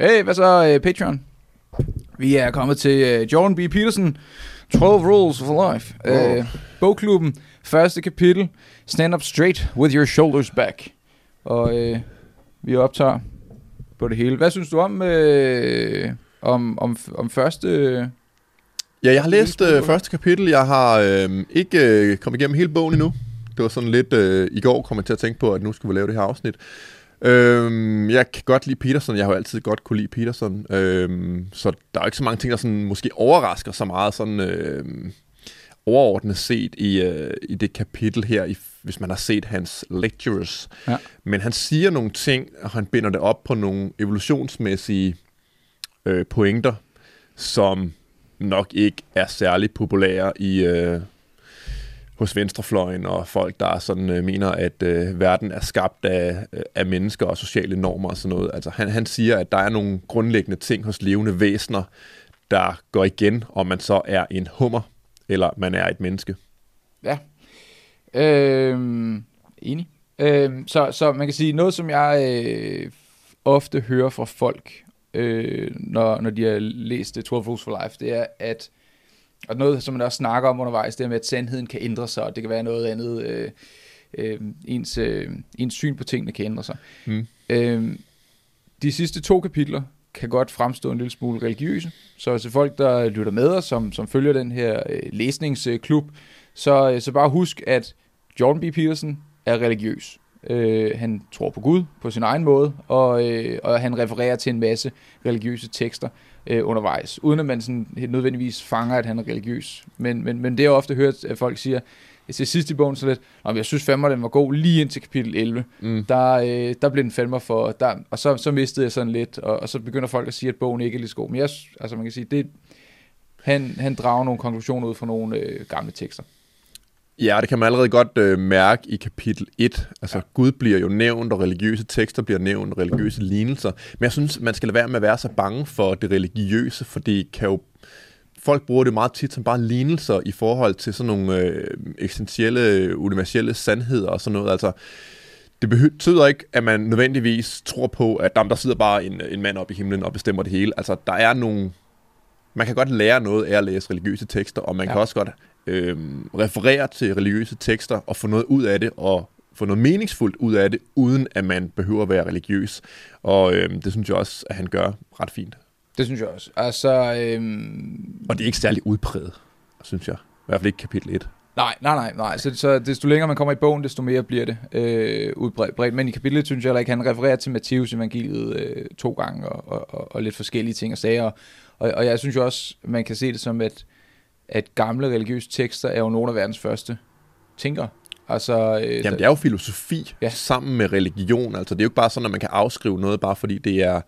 Hey, hvad så uh, Patreon? Vi er kommet til uh, Jordan B. Peterson, 12 Rules for Life. Wow. Uh, bogklubben, første kapitel, Stand Up Straight with Your Shoulders Back. Og uh, vi optager på det hele. Hvad synes du om, uh, om, om, om første... Ja, jeg har læst øh, første kapitel. Jeg har øh, ikke øh, kommet igennem hele bogen endnu. Det var sådan lidt... Øh, I går kom jeg til at tænke på, at nu skulle vi lave det her afsnit. Øh, jeg kan godt lide Peterson. Jeg har jo altid godt kunne lide Peterson. Øh, så der er ikke så mange ting, der sådan, måske overrasker så meget sådan, øh, overordnet set i, øh, i det kapitel her, i, hvis man har set hans lectures. Ja. Men han siger nogle ting, og han binder det op på nogle evolutionsmæssige øh, pointer, som nok ikke er særlig populære i øh, hos venstrefløjen og folk, der sådan øh, mener, at øh, verden er skabt af, øh, af mennesker og sociale normer og sådan noget. Altså han, han siger, at der er nogle grundlæggende ting hos levende væsener, der går igen, om man så er en hummer, eller man er et menneske. Ja. Øh, enig. Øh, så, så man kan sige, noget som jeg øh, ofte hører fra folk, øh, når, når de har læst The 12 Rules for Life, det er, at og noget, som man også snakker om undervejs, det er med, at sandheden kan ændre sig, og det kan være noget andet, øh, øh, ens, øh, ens syn på tingene kan ændre sig. Mm. Øh, de sidste to kapitler kan godt fremstå en lille smule religiøse, så til folk, der lytter med os, som, som følger den her øh, læsningsklub, så, øh, så bare husk, at Jordan B. Peterson er religiøs. Øh, han tror på Gud på sin egen måde, og, øh, og han refererer til en masse religiøse tekster øh, undervejs, uden at man sådan nødvendigvis fanger, at han er religiøs. Men, men, men det er ofte hørt, at folk siger, til sidst i bogen så lidt, men jeg synes fandme, den var god lige indtil kapitel 11. Mm. Der, øh, der blev den fandme for, der, og så, så mistede jeg sådan lidt, og, og så begynder folk at sige, at bogen ikke er lige så god. Men jeg, altså man kan sige, det, han, han drager nogle konklusioner ud fra nogle øh, gamle tekster. Ja, det kan man allerede godt øh, mærke i kapitel 1. Altså, ja. Gud bliver jo nævnt, og religiøse tekster bliver nævnt, religiøse lignelser. Men jeg synes, man skal lade være med at være så bange for det religiøse, for det kan jo... Folk bruger det meget tit som bare lignelser i forhold til sådan nogle øh, eksistentielle, universelle sandheder og sådan noget. Altså, det betyder ikke, at man nødvendigvis tror på, at jamen, der sidder bare en, en mand op i himlen og bestemmer det hele. Altså, der er nogle... Man kan godt lære noget af at læse religiøse tekster, og man. Ja. kan også godt øh, referere til religiøse tekster og få noget ud af det, og få noget meningsfuldt ud af det, uden at man behøver at være religiøs. Og øh, det synes jeg også, at han gør ret fint. Det synes jeg også. Altså, øhm, Og det er ikke særlig udpræget, synes jeg. I hvert fald ikke kapitel 1. nej, nej, nej, nej. Så, så desto længere man kommer i bogen, desto mere bliver det øh, udbredt. bredt. Men i kapitlet synes jeg heller ikke, han refererer til Matteus evangeliet øh, to gange, og, og, og, og lidt forskellige ting og sager. Og, og, og jeg synes jo også, man kan se det som, at, at gamle religiøse tekster er jo nogle af verdens første tænkere. Altså, øh, Jamen, det er jo filosofi ja. Sammen med religion. Altså, det er jo ikke bare sådan, at man kan afskrive noget, bare fordi det er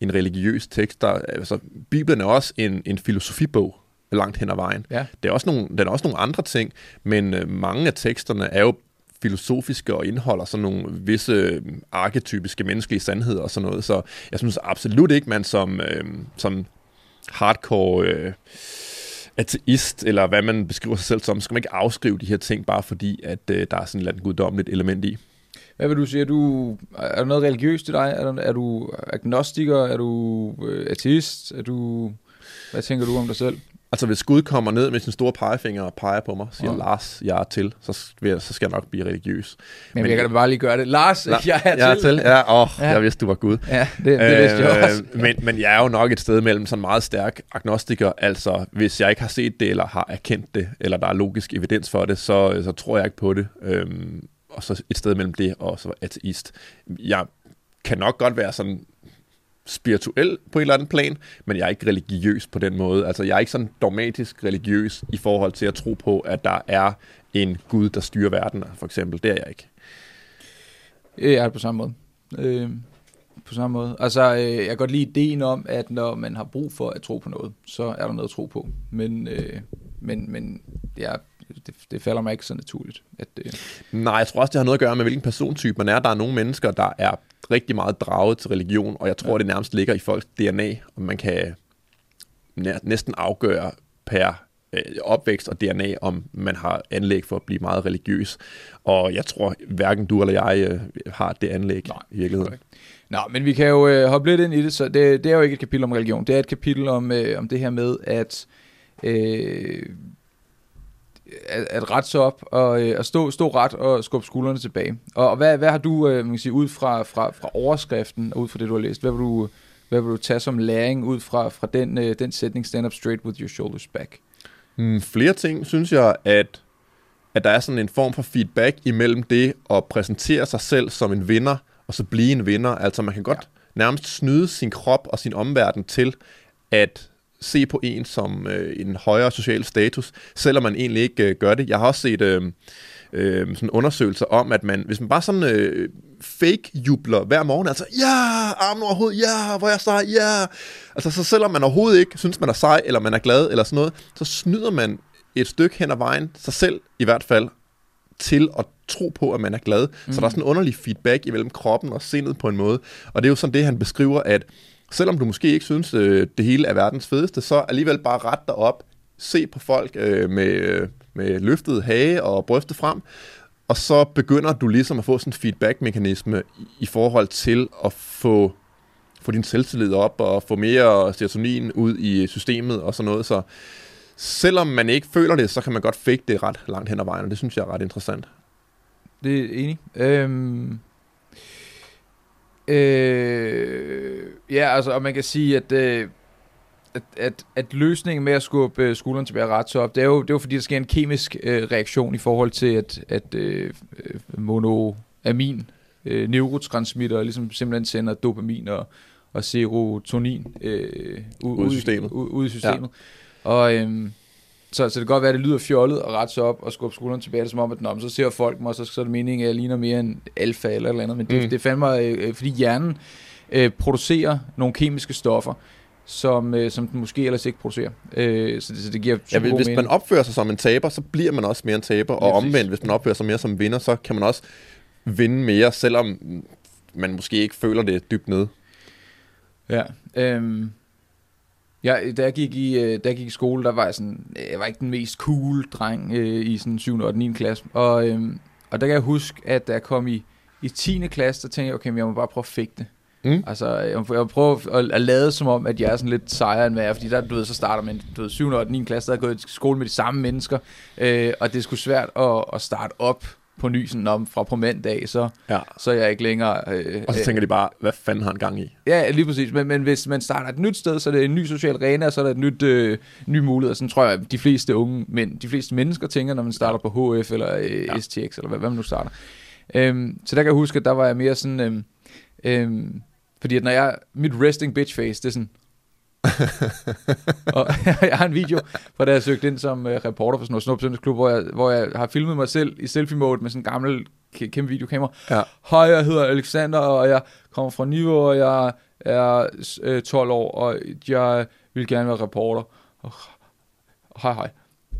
en religiøs tekst. Der, altså, Bibelen er også en, en filosofibog langt hen ad vejen. Ja. Det er også nogle, den er også nogle andre ting, men øh, mange af teksterne er jo filosofiske og indeholder sådan nogle visse øh, arketypiske menneskelige sandheder og sådan noget. Så jeg synes absolut ikke, man som, øh, som hardcore øh, ateist, eller hvad man beskriver sig selv som, skal man ikke afskrive de her ting, bare fordi, at øh, der er sådan et eller andet guddommeligt element i. Hvad vil du sige? Er, du, er der noget religiøst i dig? Er, der, er du agnostiker? Er du øh, ateist? Er du, hvad tænker du om dig selv? Altså, hvis Gud kommer ned med sin store pegefinger og peger på mig, siger ja. Lars, jeg er til, så, vil jeg, så skal jeg nok blive religiøs. Men, Men jeg kan da bare lige gøre det. Lars, La- jeg er jeg er til. til. Ja, åh, Ja. ja. jeg vidste, du var Gud. Ja, det, det vidste jeg også. Øh, men, men jeg er jo nok et sted mellem sådan meget stærk agnostiker, altså hvis jeg ikke har set det, eller har erkendt det, eller der er logisk evidens for det, så, så tror jeg ikke på det. Øhm, og så et sted mellem det og så ateist. Jeg kan nok godt være sådan spirituel på et eller andet plan, men jeg er ikke religiøs på den måde. Altså, jeg er ikke sådan dogmatisk religiøs i forhold til at tro på, at der er en Gud, der styrer verden, for eksempel. Det er jeg ikke. Jeg er det på samme måde. Øh, på samme måde. Altså, øh, jeg kan godt lide ideen om, at når man har brug for at tro på noget, så er der noget at tro på. Men, øh, men, men jeg det, det falder mig ikke så naturligt. At, øh, Nej, jeg tror også, det har noget at gøre med, hvilken persontype man er. Der er nogle mennesker, der er rigtig meget draget til religion, og jeg tror, ja. det nærmest ligger i folks DNA, og man kan næ- næsten afgøre per øh, opvækst og DNA, om man har anlæg for at blive meget religiøs. Og jeg tror, hverken du eller jeg øh, har det anlæg Nej, i virkeligheden. korrekt. Nå, men vi kan jo øh, hoppe lidt ind i det, så det, det er jo ikke et kapitel om religion, det er et kapitel om, øh, om det her med, at, øh, at, at rette sig op og øh, at stå, stå ret og skubbe skuldrene tilbage. Og, og hvad, hvad har du, øh, man kan sige, ud fra, fra, fra overskriften og ud fra det, du har læst, hvad vil du, hvad vil du tage som læring ud fra, fra den, øh, den sætning, stand up straight with your shoulders back? Mm, flere ting, synes jeg, at, at der er sådan en form for feedback imellem det at præsentere sig selv som en vinder, og så blive en vinder. Altså man kan godt ja. nærmest snyde sin krop og sin omverden til at se på en som øh, en højere social status, selvom man egentlig ikke øh, gør det. Jeg har også set øh, øh, sådan undersøgelser om, at man, hvis man bare sådan øh, fake jubler hver morgen, altså, ja, armen over hovedet, ja, hvor er jeg sej, ja. Altså, så selvom man overhovedet ikke synes, man er sej, eller man er glad, eller sådan noget, så snyder man et stykke hen ad vejen, sig selv i hvert fald, til at tro på, at man er glad. Mm. Så der er sådan en underlig feedback imellem kroppen og sindet på en måde. Og det er jo sådan det, han beskriver, at selvom du måske ikke synes, øh, det hele er verdens fedeste, så alligevel bare ret dig op, se på folk øh, med, øh, med løftet hage og brystet frem, og så begynder du ligesom at få sådan en feedback-mekanisme i forhold til at få, få din selvtillid op og få mere serotonin ud i systemet og sådan noget. Så selvom man ikke føler det, så kan man godt fake det ret langt hen ad vejen, og det synes jeg er ret interessant. Det er enig. Øhm, øh, ja, altså, og man kan sige, at, øh, at, at, at løsningen med at skubbe øh, skulderen tilbage ret så op, det er jo, det er jo fordi, der sker en kemisk øh, reaktion i forhold til, at, at øh, monoamin, øh, neurotransmitter, ligesom simpelthen sender dopamin og, og serotonin øh, ud, ud, i systemet. Ud, ud i systemet. Ja. Og, øh, så, så det kan godt være, at det lyder fjollet at rette sig op og skubbe skulderen tilbage, som om, at nå, så ser folk mig, og så, så er det meningen, at jeg ligner mere en alfa eller eller andet. Men det, mm. det er fandme, øh, fordi hjernen øh, producerer nogle kemiske stoffer, som, øh, som den måske ellers ikke producerer. Øh, så, det, så det giver ja, Hvis mening. man opfører sig som en taber, så bliver man også mere en taber, og ja, omvendt, hvis man opfører sig mere som vinder, så kan man også vinde mere, selvom man måske ikke føler det dybt ned. Ja, øh, Ja, da jeg gik i, øh, da jeg gik i skole, der var jeg sådan, jeg var ikke den mest cool dreng øh, i sådan 7. og 9. klasse. Og, øh, og der kan jeg huske, at da jeg kom i, i 10. klasse, der tænkte jeg, okay, jeg må bare prøve at fægte. Mm. Altså, jeg må, jeg må prøve at, at lade som om, at jeg er sådan lidt sejere end hvad jeg er, fordi der, du ved, så starter man, du ved, 7. og 9. klasse, der er gået i skole med de samme mennesker, øh, og det er sgu svært at, at starte op på ny, sådan om fra på mandag, så, ja. så er jeg ikke længere... Øh, og så tænker de bare, hvad fanden har han gang i? Ja, lige præcis. Men, men hvis man starter et nyt sted, så er det en ny social arena, så er der et nyt, øh, ny mulighed. Sådan tror jeg, de fleste unge mænd, de fleste mennesker tænker, når man starter på HF eller øh, ja. STX, eller hvad, hvad man nu starter. Øhm, så der kan jeg huske, at der var jeg mere sådan... Øh, øh, fordi at når jeg, mit resting bitch face, det er sådan, og jeg har en video, hvor da jeg søgte ind som uh, reporter for sådan noget Snup hvor jeg, hvor jeg har filmet mig selv i selfie-mode med sådan en gammel kæmpe videokamera. Ja. Hej, jeg hedder Alexander, og jeg kommer fra Niveau, og jeg er uh, 12 år, og jeg vil gerne være reporter. Og, hej, hej.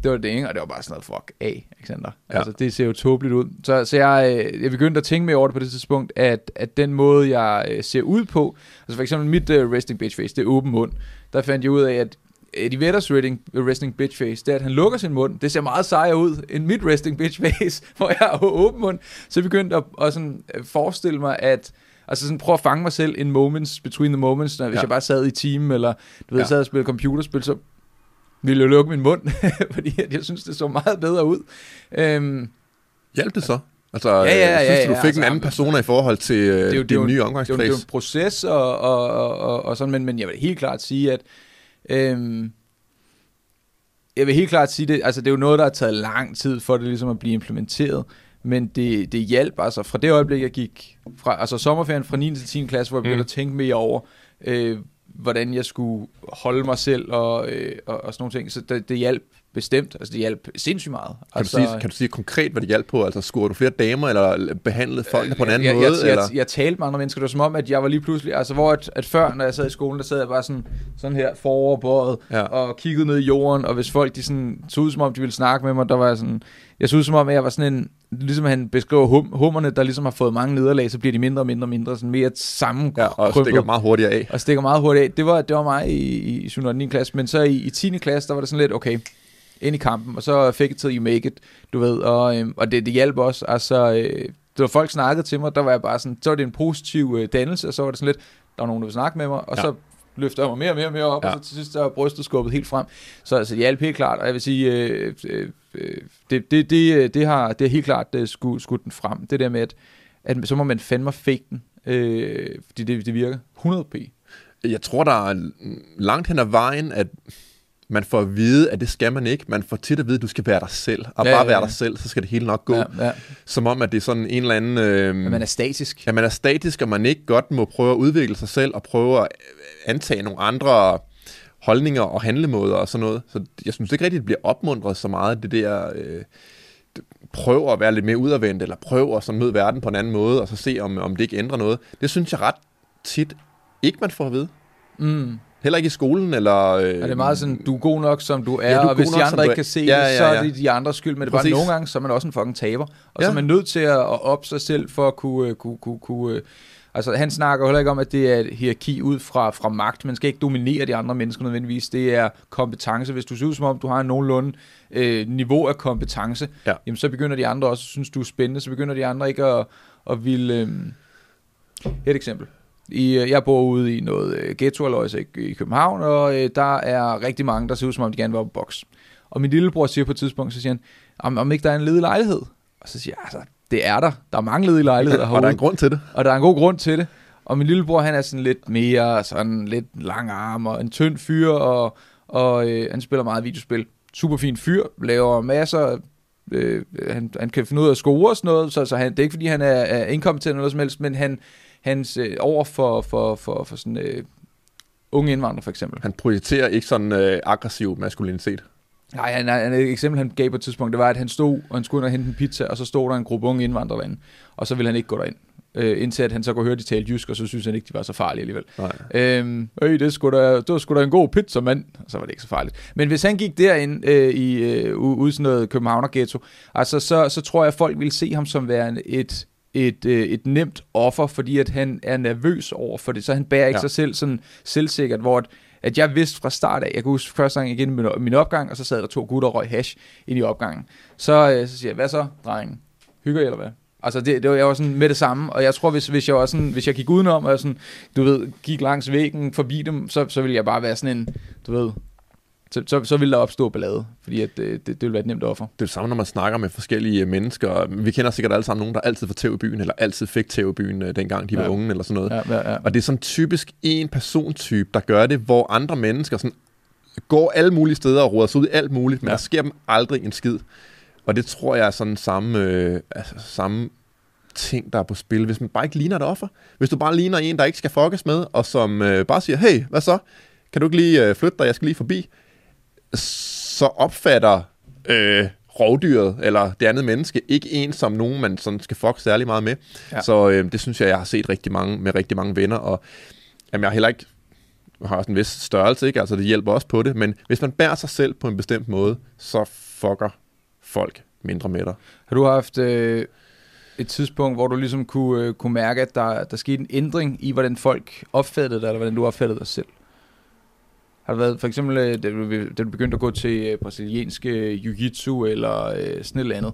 Det var det ene, og det var bare sådan noget, fuck af, Alexander. Ja. Altså, det ser jo tåbeligt ud. Så, så jeg, øh, jeg begyndte at tænke mere over det på det tidspunkt, at, at den måde, jeg ser ud på, altså for eksempel mit uh, resting bitch face, det er åben mund der fandt jeg ud af, at Eddie Vedders resting, resting bitch face, det er, at han lukker sin mund. Det ser meget sejere ud end mit resting bitch face, hvor jeg har åben mund. Så jeg begyndte at, at sådan øh, forestille mig, at Altså sådan prøve at fange mig selv in moments, between the moments, når, hvis ja. jeg bare sad i team, eller du ved, ja. sad og spillede computerspil, så ville jeg lukke min mund, fordi jeg synes, det så meget bedre ud. Øhm, Hjalp det så? Altså, ja, ja, ja, synes du, du fik altså, en anden persona i forhold til det er jo, din nye omgangskreds? Det er jo en proces, og, og, og, og sådan, men, men jeg vil helt klart sige, at øhm, jeg vil helt klart sige, det, altså det er jo noget, der har taget lang tid for det ligesom at blive implementeret, men det, det hjalp altså fra det øjeblik, jeg gik fra, altså sommerferien fra 9. til 10. klasse, hvor jeg begyndte mm. at tænke mere over, øh, hvordan jeg skulle holde mig selv og, øh, og, og sådan nogle ting, så det, det hjalp Bestemt, altså det hjalp sindssygt meget. Kan, altså, du sige, kan du sige konkret, hvad det hjalp på? Altså skulle du flere damer, eller behandlede folk øh, på en anden jeg, måde? Jeg, eller? Jeg, jeg, talte med andre mennesker, det var som om, at jeg var lige pludselig, altså hvor at, at før, når jeg sad i skolen, der sad jeg bare sådan, sådan her foroverbøjet, ja. og kiggede ned i jorden, og hvis folk de sådan, så ud som om, de ville snakke med mig, der var jeg sådan, jeg så ud som om, at jeg var sådan en, ligesom han beskriver hum, hummerne, der ligesom har fået mange nederlag, så bliver de mindre og mindre og mindre, sådan mere sammen. Ja, og stikker meget hurtigt af. Og stikker meget hurtigt af. Det var, det var mig i, i 7. og 9. klasse, men så i, i 10. klasse, der var det sådan lidt, okay, ind i kampen, og så fake it till you make it, du ved, og, øh, og det, det hjalp også, altså, øh, var folk snakkede til mig, der var jeg bare sådan, så var det en positiv øh, dannelse, og så var det sådan lidt, der var nogen, der ville snakke med mig, og ja. så løfter jeg mig mere og mere og mere op, Ja. ja. og så til sidst er brystet skubbet helt frem. Så altså, det hjalp helt klart, og jeg vil sige, øh, øh, øh, det, det, det, øh, det, har, det har helt klart øh, skudt, skudt den frem. Det der med, at, at så må man fandme fake den, øh, fordi det, det virker 100p. Jeg tror, der er langt hen ad vejen, at man får at vide, at det skal man ikke. Man får tit at vide, at du skal være dig selv. Og Ja, bare ja, være ja. dig selv, så skal det hele nok gå. Ja, ja. Som om, at det er sådan en eller anden... Øh, Men man er statisk. Ja, man er statisk, og man ikke godt må prøve at udvikle sig selv, og prøve at antage nogle andre holdninger og handlemåder og sådan noget. Så jeg synes ikke rigtigt, det bliver opmuntret så meget, det der... Øh, prøv at være lidt mere udadvendt, eller prøv at sådan møde verden på en anden måde, og så se, om, om det ikke ændrer noget. Det synes jeg ret tit ikke, man får at vide. Mm. Heller ikke i skolen, eller... Øh, Og det er meget sådan, du er god nok, som du er, Ja, ja, du er og hvis de nok, som andre ikke er. kan se Ja, det, ja, så er ja. det de andres skyld. Men det er bare nogle gange, så er man også en fucking taber. Og Ja. så er man nødt til at, at op sig selv for at kunne... øh, kunne, kunne, kunne øh, altså, han snakker heller ikke om, at det er et hierarki ud fra, fra magt. Man skal ikke dominere de andre mennesker nødvendigvis. Det er kompetence. Hvis du ser ud som om, du har en nogenlunde øh, niveau af kompetence, Ja. jamen, så begynder de andre også at synes, du er spændende. Så begynder de andre ikke at, at ville... Øh, et eksempel. I, øh, jeg bor ude i noget øh, ghetto i, i København, og øh, der er rigtig mange, der ser ud som om, de gerne vil op på boks. Og min lillebror siger på et tidspunkt, så siger han, om, om ikke der er en ledig lejlighed. Og så siger jeg, altså, det er der. Der er mange ledige lejligheder og der er herude, en grund til det. og der er en god grund til det. Og min lillebror, han er sådan lidt mere, sådan lidt lang arm og en tynd fyr, og, og øh, han spiller meget videospil. Super fin fyr, laver masser, øh, han, han kan finde ud af at score og sådan noget, så, så han, det er ikke fordi, han er, er inkompetent eller noget som helst, men han, hans øh, over for, for, for, for sådan øh, unge indvandrere for eksempel. Han projicerer ikke sådan øh, aggressiv maskulinitet. Nej, han, han, et eksempel, han gav på et tidspunkt, det var, at han stod, og han skulle ind og hente en pizza, og så stod der en gruppe unge indvandrere derinde, og så ville han ikke gå derind. Øh, indtil at han så kunne høre, de talte jysk, og så synes han ikke, de var så farlige alligevel. Nej. Øhm, øh, det, skulle da, det var sgu da en god pizza, mand. Og så var det ikke så farligt. Men hvis han gik derind øh, i, øh, ude sådan noget Københavner ghetto, altså, så, så tror jeg, at folk ville se ham som værende et, et, øh, et nemt offer, fordi at han er nervøs over for det. Så han bærer ikke Ja. sig selv sådan selvsikkert, hvor at, at jeg vidste fra start af, jeg kunne huske første gang igen min, min opgang, og så sad der to gutter og røg hash ind i opgangen. Så, øh, så siger jeg, hvad så, drengen? Hygger I eller hvad? Altså, det, det var, jeg var sådan med det samme, og jeg tror, hvis, hvis jeg var sådan, hvis jeg gik udenom, og sådan, du ved, gik langs væggen forbi dem, så, så ville jeg bare være sådan en, du ved, så, så, så ville der opstå ballade, fordi at det, det, det ville være et nemt offer. Det er det samme, når man snakker med forskellige mennesker. Vi kender sikkert alle sammen nogen, der altid får tæv i byen, eller altid fik tæv i byen, øh, dengang de var Ja. unge, eller sådan noget. Ja, ja, ja. Og det er sådan typisk en persontype, der gør det, hvor andre mennesker sådan går alle mulige steder og roder sig ud i alt muligt, men ja. der sker dem aldrig en skid. Og det tror jeg er sådan samme, øh, altså, samme ting, der er på spil. Hvis man bare ikke ligner et offer. Hvis du bare ligner en, der ikke skal fuckes med, og som øh, bare siger, hey, hvad så? Kan du ikke lige øh, flytte dig? Jeg skal lige forbi. Så opfatter øh, rovdyret, eller det andet menneske, ikke en som nogen, man sådan skal fuck særlig meget med. Ja. Så øh, det synes jeg, jeg har set rigtig mange, med rigtig mange venner, og jamen, jeg har heller ikke har også en vis størrelse, ikke? Altså, det hjælper også på det, men hvis man bærer sig selv på en bestemt måde, så fucker folk mindre med dig. Har du haft øh, et tidspunkt, hvor du ligesom kunne, øh, kunne mærke, at der, der skete en ændring i, hvordan folk opfattede dig, eller hvordan du opfattede dig selv? Har det været for eksempel, øh, da du, da du begyndte at gå til øh, brasiliansk øh, jiu-jitsu, eller øh, sådan et eller andet?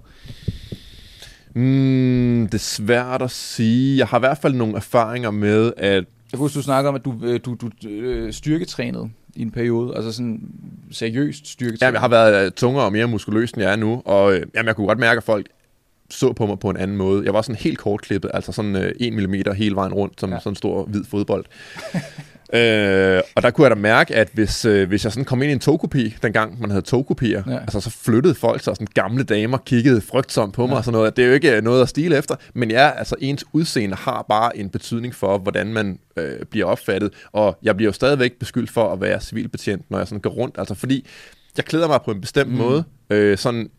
Mm, det er svært at sige. Jeg har i hvert fald nogle erfaringer med, at Jeg kunne huske, du snakkede om, at du, du, du styrketrænede i en periode, altså sådan seriøst styrketrænet. jamen, jeg har været tungere og mere muskuløs, end jeg er nu, og jamen, jeg kunne godt mærke, at folk så på mig på en anden måde. Jeg var sådan helt kortklippet, altså sådan øh, 1 mm hele vejen rundt, som Ja. ja. sådan en stor hvid fodbold. øh, og der kunne jeg da mærke, at hvis, øh, hvis jeg sådan kom ind i en togkopi, dengang man havde togkopier, Ja. altså så flyttede folk sig, sådan gamle damer kiggede frygtsomt på mig Ja. og sådan noget. Det er jo ikke øh, noget at stile efter, men ja, altså ens udseende har bare en betydning for, hvordan man øh, bliver opfattet, og jeg bliver jo stadigvæk beskyldt for at være civilbetjent, når jeg sådan går rundt, altså fordi jeg klæder mig på en bestemt Mm. mm. måde, øh, sådan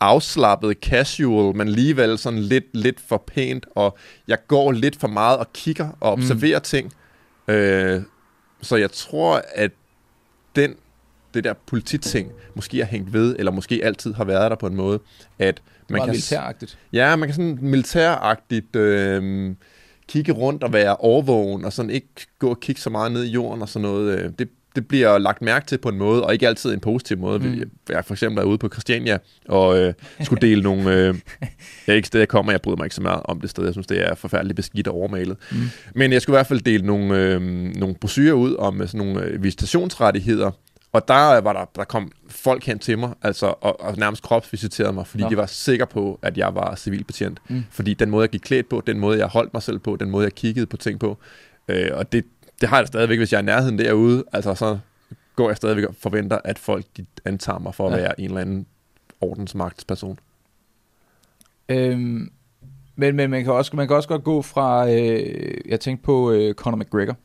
afslappet, casual, men alligevel sådan lidt, lidt for pænt, og jeg går lidt for meget og kigger og observerer mm. ting. Øh, så jeg tror, at den, det der polititing måske har hængt ved, eller måske altid har været der på en måde, at man man kan, militæragtigt. ja, man kan sådan militæragtigt øh, kigge rundt og være overvågen, og sådan ikke gå og kigge så meget ned i jorden og sådan noget. Øh, det, det bliver lagt mærke til på en måde, og ikke altid en positiv måde. Mm. Jeg for eksempel er ude på Christiania, og øh, skulle dele nogle... Øh, jeg er ikke sted, jeg kommer, jeg bryder mig ikke så meget om det sted. Jeg synes, det er forfærdeligt beskidt og overmalet. Mm. Men jeg skulle i hvert fald dele nogle, øh, nogle brosyrer ud om øh, sådan nogle øh, visitationsrettigheder, og der, var der, der kom folk hen til mig, altså, og, og nærmest kropsvisiterede mig, fordi Nå. de var sikre på, at jeg var civilbetjent. Mm. Fordi den måde, jeg gik klædt på, den måde, jeg holdt mig selv på, den måde, jeg kiggede på ting på, øh, og det, det har jeg stadigvæk, hvis jeg er i nærheden derude, altså så går jeg stadigvæk og forventer, at folk de antager mig for at ja. være en eller anden ordensmagtsperson. Øhm, men, men man, kan også, man kan også godt gå fra, øh, jeg tænkte på øh, Conor McGregor,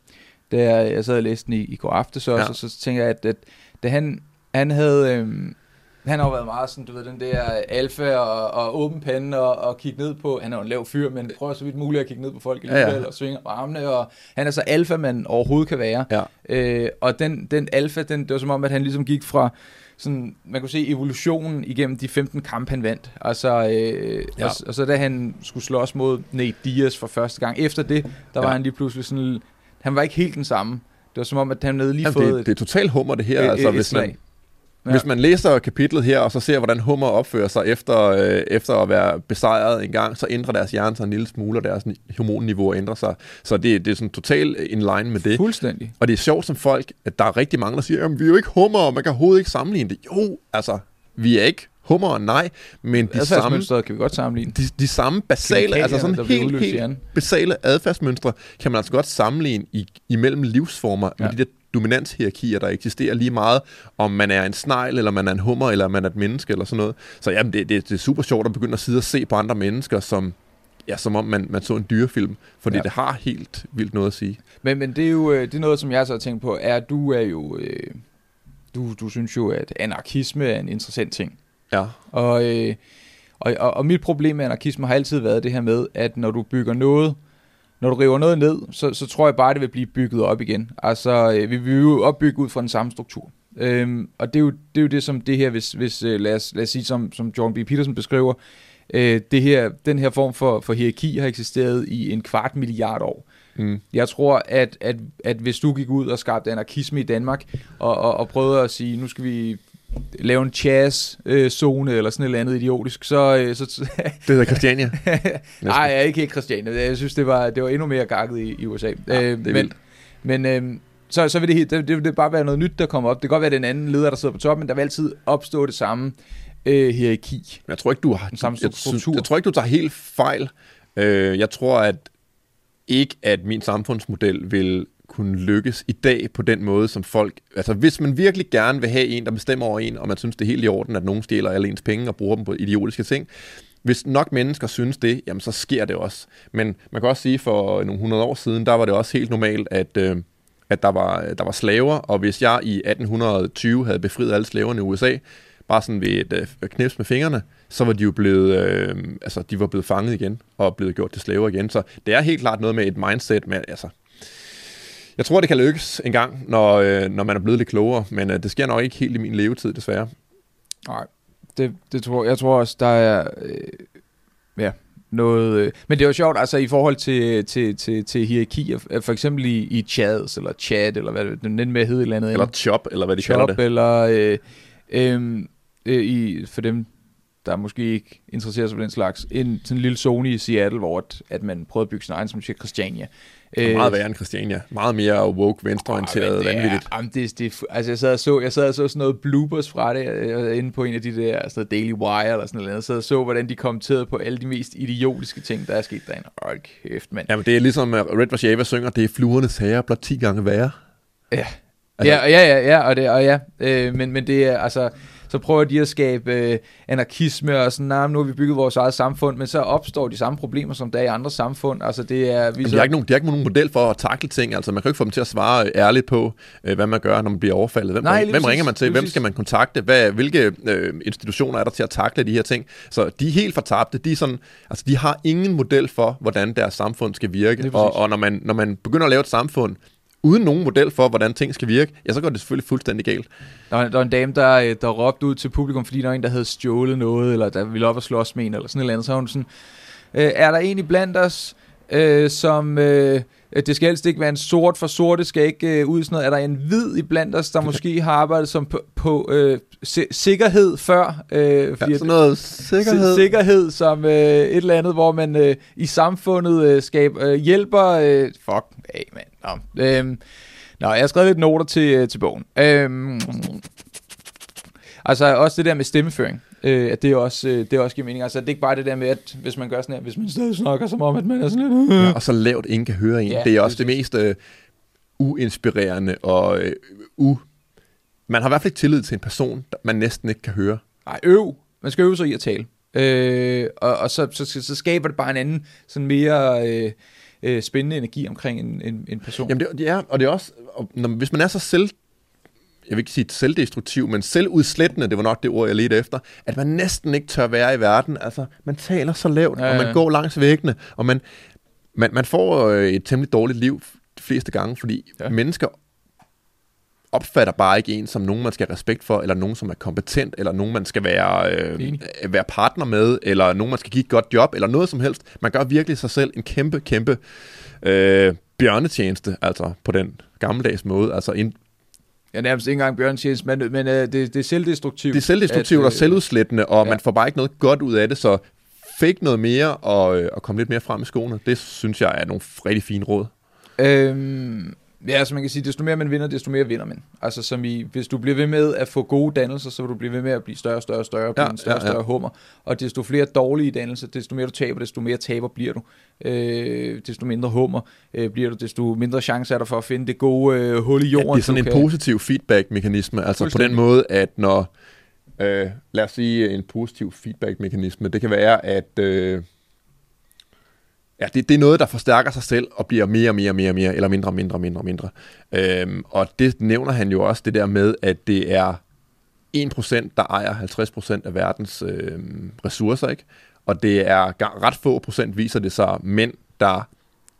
da jeg sad og læste den i, i går aftes også, ja. og så, så tænker jeg, at, at da han, han havde... Øhm, han har jo været meget sådan, du ved, den der alfa og, og åben pande og, og kigge ned på, han er jo en lav fyr, men prøver så vidt muligt at kigge ned på folk alligevel ja, ja. og svinge armene, og han er så alfa, man overhovedet kan være. Ja. Øh, og den, den alfa, den, det var som om, at han ligesom gik fra, sådan, man kunne se evolutionen igennem de 15 kampe, han vandt. Altså, øh, ja. og, og, så da han skulle slås mod Nate Diaz for første gang, efter det, der ja. var han lige pludselig sådan, han var ikke helt den samme. Det var som om, at han havde lige Jamen, fået... Det, det er totalt hummer, det her. Et, altså, et, hvis man, Ja. Hvis man læser kapitlet her, og så ser, hvordan hummer opfører sig efter, øh, efter at være besejret en gang, så ændrer deres hjerne sig en lille smule, og deres hormonniveau ændrer sig. Så det, det er sådan totalt in line med det. Fuldstændig. Og det er sjovt som folk, at der er rigtig mange, der siger, at vi er jo ikke hummer, og man kan overhovedet ikke sammenligne det. Jo, altså, vi er ikke hummer, nej, men de samme, kan vi godt sammenligne. De, de samme basale, altså sådan helt, helt basale adfærdsmønstre, kan man altså godt sammenligne i, imellem livsformer ja. med de der dominanshierarkier, der eksisterer lige meget, om man er en snegl, eller man er en hummer, eller man er et menneske, eller sådan noget. Så jamen, det, det, det er super sjovt at begynde at sidde og se på andre mennesker, som, ja, som om man, man så en dyrefilm, fordi ja. det har helt vildt noget at sige. Men, men det er jo øh, det er noget, som jeg så har tænkt på, er, at du er jo, øh, du, du synes jo, at anarkisme er en interessant ting. Ja. Og, øh, og, og, og mit problem med anarkisme har altid været det her med, at når du bygger noget, når du river noget ned, så, så tror jeg bare, det vil blive bygget op igen. Altså, øh, vi vil jo opbygge ud fra den samme struktur. Øhm, og det er, jo, det er jo det, som det her, hvis, hvis øh, lad, os, lad os sige, som, som John B. Peterson beskriver, øh, det her, den her form for, for hierarki har eksisteret i en kvart milliard år. Mm. Jeg tror, at, at, at hvis du gik ud og skabte anarkisme i Danmark, og, og, og prøvede at sige, nu skal vi lave en jazz-zone eller sådan et eller andet idiotisk, så... Øh, så det hedder Christiania. Nej, jeg er ikke helt Christiania. Jeg synes, det var, det var endnu mere gakket i, i USA. Ja, øh, men men øh, så, så vil det, det, det vil bare være noget nyt, der kommer op. Det kan godt være, at den anden leder, der sidder på toppen, men der vil altid opstå det samme øh, hierarki. Jeg tror ikke, du har... Den samme jeg, jeg, jeg tror ikke, du tager helt fejl. Øh, jeg tror, at ikke, at min samfundsmodel vil kunne lykkes i dag på den måde, som folk... Altså, hvis man virkelig gerne vil have en, der bestemmer over en, og man synes, det er helt i orden, at nogen stjæler alle ens penge og bruger dem på idiotiske ting, hvis nok mennesker synes det, jamen så sker det også. Men man kan også sige, for nogle hundrede år siden, der var det også helt normalt, at, øh, at der, var, der var slaver, og hvis jeg i 1820 havde befriet alle slaverne i USA, bare sådan ved et øh, knips med fingrene, så var de jo blevet, øh, altså de var blevet fanget igen, og blevet gjort til slaver igen. Så det er helt klart noget med et mindset med, altså, jeg tror, det kan lykkes en gang, når, øh, når man er blevet lidt klogere, men øh, det sker nok ikke helt i min levetid, desværre. Nej, det, det tror jeg tror også, der er øh, ja, noget... Øh, men det er jo sjovt, altså i forhold til, til, til, til hierarki, for eksempel i, i chads, eller chat, eller hvad det den med hedder et eller andet. Eller chop, eller hvad de chop, kalder det. eller... Øh, øh, øh, i, for dem, der måske ikke interesserer sig for den slags, en sådan en lille zone i Seattle, hvor at, at man prøvede at bygge sin egen, som siger Christiania. Øh, meget værre end Christiania. Meget mere woke, venstreorienteret, oh, vanvittigt. Jamen, det, det, altså, jeg sad, og så, jeg sad og så sådan noget bloopers fra det, øh, inde på en af de der altså Daily Wire eller sådan noget. Så jeg så, hvordan de kommenterede på alle de mest idiotiske ting, der er sket derinde. Hold kæft, mand. Jamen, det er ligesom Red Vashava synger, det er fluernes herre blot 10 gange værre. Ja. Altså, ja, ja, ja, ja, og det, og ja, øh, men, men det er altså, så prøver de at skabe øh, anarkisme og sådan, nah, nu har vi bygget vores eget samfund, men så opstår de samme problemer, som der er i andre samfund. Altså, det er, vi så... de, har ikke nogen, de har ikke nogen model for at takle ting, altså man kan ikke få dem til at svare ærligt på, øh, hvad man gør, når man bliver overfaldet. Hvem, Nej, hvem ringer man til? Hvem skal man kontakte? Hvad, hvilke øh, institutioner er der til at takle de her ting? Så de er helt fortabte. De, er sådan, altså, de har ingen model for, hvordan deres samfund skal virke. Og, og når, man, når man begynder at lave et samfund, uden nogen model for, hvordan ting skal virke, ja, så går det selvfølgelig fuldstændig galt. Der var, der var en dame, der, øh, der råbte ud til publikum, fordi der var en, der havde stjålet noget, eller der ville op og slås med en, eller sådan et eller andet. Så hun sådan, øh, er der en i blandt os, øh, som, Øh, det skal helst ikke være en sort, for sort det skal ikke øh, ud sådan noget. Er der en hvid i blandt os, der måske har arbejdet som på, på øh, si- sikkerhed før? Øh, Ja, sådan noget sikkerhed. Si- sikkerhed som øh, et eller andet, hvor man øh, i samfundet øh, skaber, øh, hjælper... Øh, fuck af, mand. Nå, øh, nå, jeg har skrevet lidt noter til, øh, til bogen. Øh, altså også det der med stemmeføring. Øh, at det også, øh, det også giver mening. Altså det er ikke bare det der med, at hvis man gør sådan her, hvis man stadig snakker som om, at man er sådan lidt... Ja, og så lavt, ingen kan høre en. Ja, det er også præcis. det mest øh, uinspirerende og øh, u... Man har i hvert fald ikke tillid til en person, der man næsten ikke kan høre. Nej, øv. Man skal øve sig i at tale. Øh, og og så, så, så, så skaber det bare en anden, sådan mere øh, øh, spændende energi omkring en, en, en person. Jamen det, det er, og det er også, og når, hvis man er så selv, jeg vil ikke sige selvdestruktiv, men selvudslættende, det var nok det ord, jeg ledte efter, at man næsten ikke tør være i verden. Altså, man taler så lavt, Ja, ja, og man går langs væggene, og man, man, man får øh, et temmelig dårligt liv de fleste gange, fordi Ja. mennesker opfatter bare ikke en som nogen, man skal have respekt for, eller nogen, som er kompetent, eller nogen, man skal være, øh, Enig. øh, være partner med, eller nogen, man skal give et godt job, eller noget som helst. Man gør virkelig sig selv en kæmpe, kæmpe øh, bjørnetjeneste, altså på den gammeldags måde. Altså en, Jeg er nærmest ikke engang bjørntjeneste, men, men øh, det, det er selvdestruktivt. det er selvdestruktivt at, og selvudslættende, og ja. ja. man får bare ikke noget godt ud af det, så fake noget mere og, øh, og komme lidt mere frem i skoene. Det synes jeg er nogle rigtig fine råd. Øhm, ja, altså man kan sige, desto mere man vinder, desto mere vinder man. Altså som i, hvis du bliver ved med at få gode dannelser, så vil du blive ved med at blive større og større og større, og blive Ja, en større og ja, ja. større hummer. Og desto flere dårlige dannelser, desto mere du taber, desto mere taber bliver du. Øh, desto mindre hummer øh, bliver du, desto mindre chance er der for at finde det gode øh, hul i Ja, jorden. det er sådan en positiv feedback-mekanisme, altså på den måde, at når, øh, lad os sige en positiv feedback-mekanisme, det kan være, at øh, ja, det, det er noget, der forstærker sig selv og bliver mere og mere og mere, mere eller mindre og mindre og mindre og mindre. Øhm, og det nævner han jo også, det der med, at det er 1%, der ejer 50% af verdens øh, ressourcer, ikke? Og det er ret få procent, viser det sig, mænd, der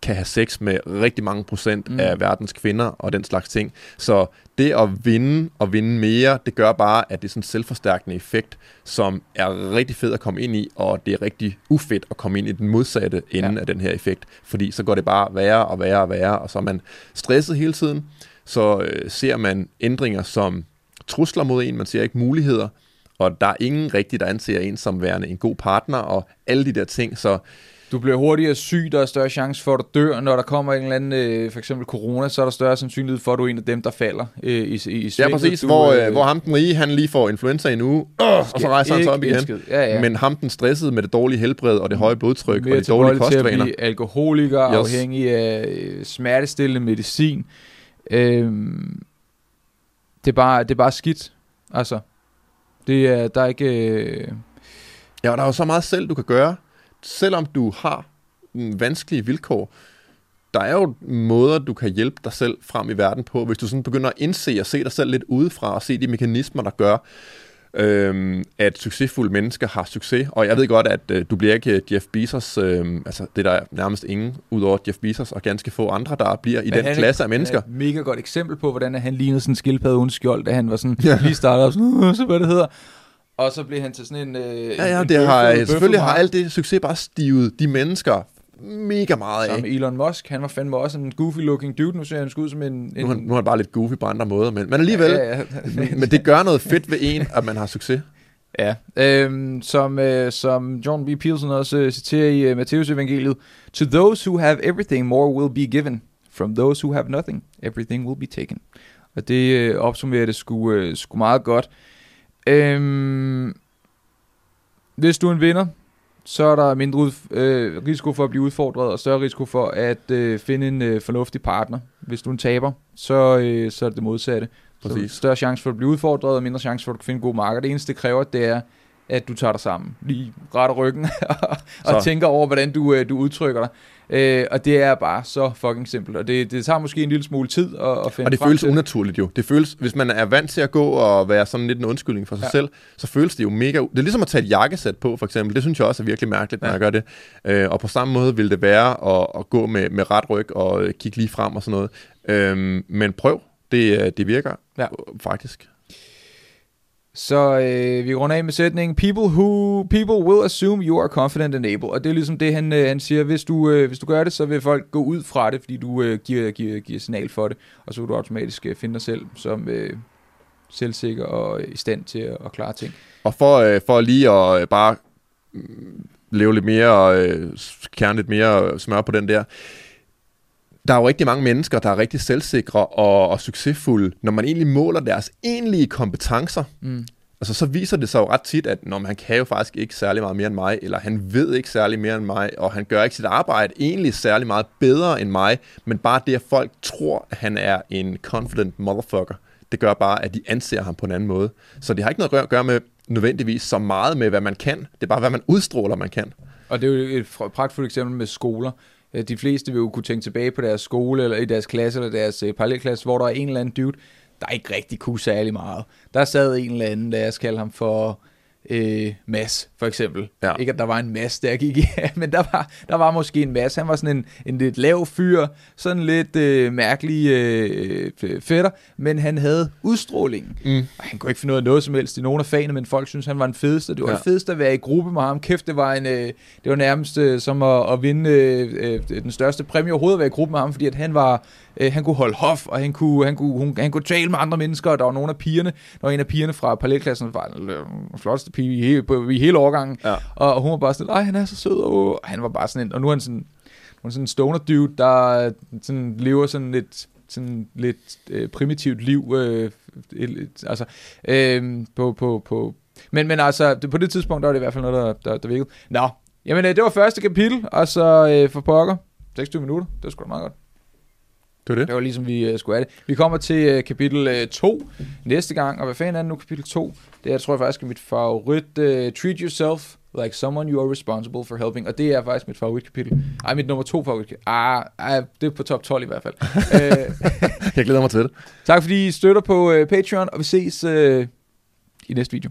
kan have sex med rigtig mange procent Mm. af verdens kvinder og den slags ting. Så det at vinde og vinde mere, det gør bare, at det er sådan en selvforstærkende effekt, som er rigtig fed at komme ind i, og det er rigtig ufedt at komme ind i den modsatte ende ja. af den her effekt. Fordi så går det bare værre og værre og værre, og så er man stresset hele tiden. Så øh, ser man ændringer som trusler mod en, man ser ikke muligheder, og der er ingen rigtig, der anser en som værende en god partner, og alle de der ting, så Du bliver hurtigere syg, der er større chance for, at du dør. Når der kommer en eller anden, øh, for eksempel corona, så er der større sandsynlighed for, at du er en af dem, der falder øh, i, i, i Ja, svinget. præcis, Du, hvor, øh, hvor ham den rige, han lige får influenza i en uge, øh, og så rejser han så op igen. Ja, ja. Men ham den stressede med det dårlige helbred og det høje blodtryk mere og de dårlige tilbøjelig til at kostvaner. blive alkoholiker, yes. Afhængig af øh, smertestillende medicin. Øhm, det, er bare, det er bare skidt. Altså, det er, der er ikke... Øh, Ja, og der er jo så meget selv, du kan gøre. Selvom du har vanskelige vilkår, der er jo måder, du kan hjælpe dig selv frem i verden på, hvis du sådan begynder at indse og se dig selv lidt udefra, og se de mekanismer, der gør, øhm, at succesfulde mennesker har succes. Og jeg ved godt, at øh, du bliver ikke Jeff Bezos, øhm, altså det er der nærmest ingen, udover Jeff Bezos og ganske få andre, der bliver i men den han er- klasse af mennesker. Er et mega godt eksempel på, hvordan han lignede sådan en skildpadde uden skjold, da han var sådan, ja. lige startet op, sådan, "Øh, så hvad det hedder. Og så blev han til sådan en... Øh, Ja, ja, en det har, bøffel- selvfølgelig har alt det succes bare stivet de mennesker mega meget af. Med Elon Musk, han var fandme også en goofy-looking dude. Nu ser han ud som en... en Nu er, han, nu er han bare lidt goofy på andre måder, men, men alligevel, Ja, ja. men det gør noget fedt ved en, at man har succes. Ja, øhm, som, øh, som John B. Pearson også øh, citerer i øh, Matteus evangeliet, To those who have everything, more will be given. From those who have nothing, everything will be taken. Og det øh, opsummerer det sgu, øh, sgu meget godt. Øhm, hvis du er en vinder, så er der mindre øh, risiko for at blive udfordret, og større risiko for at øh, finde en øh, fornuftig partner. Hvis du er en taber, så, øh, så er det det modsatte. Præcis. Så større chance for at blive udfordret, og mindre chance for at finde en god marker. Det eneste, det kræver, det er, at du tager dig sammen. Lige retter ryggen og Så. tænker over, hvordan du, øh, du udtrykker dig. Øh, og det er bare så fucking simpelt. Og det, det tager måske en lille smule tid at, at finde Og det frem føles til. unaturligt jo. Det føles, hvis man er vant til at gå og være sådan lidt en undskyldning for sig Ja. selv, så føles det jo mega... Det er ligesom at tage et jakkesæt på, for eksempel. Det synes jeg også er virkelig mærkeligt, når Ja. jeg gør det. Øh, og på samme måde vil det være at, at gå med, med ret ryg og øh, kigge lige frem og sådan noget. Øhm, men prøv. Det, øh, det virker ja. faktisk. Så øh, vi runder af med sætningen, people, who, people will assume you are confident and able. Og det er ligesom det, han, øh, han siger. Hvis du, øh, hvis du gør det, så vil folk gå ud fra det, fordi du øh, giver, giver, giver signal for det. Og så vil du automatisk øh, finde dig selv som øh, selvsikker og i stand til at, at klare ting. Og for, øh, for lige at øh, bare mm, leve lidt mere, øh, kerne lidt mere smør på den der. Der er jo rigtig mange mennesker, der er rigtig selvsikre og, og succesfulde, når man egentlig måler deres egentlige kompetencer. Mm. Altså, så viser det sig jo ret tit, at når man kan jo faktisk ikke særlig meget mere end mig, eller han ved ikke særlig mere end mig, og han gør ikke sit arbejde egentlig særlig meget bedre end mig, men bare det, at folk tror, at han er en confident motherfucker, det gør bare, at de anser ham på en anden måde. Så det har ikke noget at gøre med nødvendigvis så meget med, hvad man kan. Det er bare, hvad man udstråler, man kan. Og det er jo et pragtfuldt eksempel med skoler. Øh, de fleste vil jo kunne tænke tilbage på deres skole, eller i deres klasse, eller deres øh, parallelklasse, hvor der er en eller anden dude, der ikke rigtig kunne særlig meget. Der sad en eller anden, lad os kalde ham for øh, Mads, for eksempel. Ja. Ikke at der var en Mads, der gik i, men der var, der var måske en Mads. Han var sådan en, en lidt lav fyr, sådan lidt øh, mærkelig øh, fætter, men han havde udstråling. Mm. Og han kunne ikke finde ud af noget som helst i nogen af fagene, men folk synes han var den fedeste. Det var ja. det fedeste at være i gruppe med ham. Kæft, det var, en, øh, det var nærmest øh, som at, at vinde øh, øh, den største præmie overhovedet at være i gruppe med ham, fordi at han var Øh, han kunne holde hof, og han kunne, han, kunne, hun, han kunne tale med andre mennesker, og der var nogle af pigerne, der var en af pigerne fra parallelklassen, var den flotteste pige i hele, på, i hele årgangen, ja. og, og hun var bare sådan, nej, han er så sød, og han var bare sådan en, og nu er han sådan, hun er sådan en stoner dude, der sådan lever sådan lidt, sådan lidt øh, primitivt liv, øh, altså, øh, på, på, på, men, men altså, det, på det tidspunkt, der var det i hvert fald noget, der, der, der virkede. Nå, jamen øh, det var første kapitel, og så øh, for pokker, 26 minutter, det var sgu da meget godt. Det var det. Det var ligesom, vi uh, skulle have det. Vi kommer til uh, kapitel 2 uh, næste gang, og hvad fanden er det nu, kapitel 2? Det er, jeg tror jeg faktisk er mit favorit. Uh, Treat yourself like someone you are responsible for helping. Og det er faktisk mit favoritkapitel. Ej, mit nummer to favoritkapitel. Ah, ah, det er på top 12 i hvert fald. jeg glæder mig til det. Tak fordi I støtter på uh, Patreon, og vi ses uh, i næste video.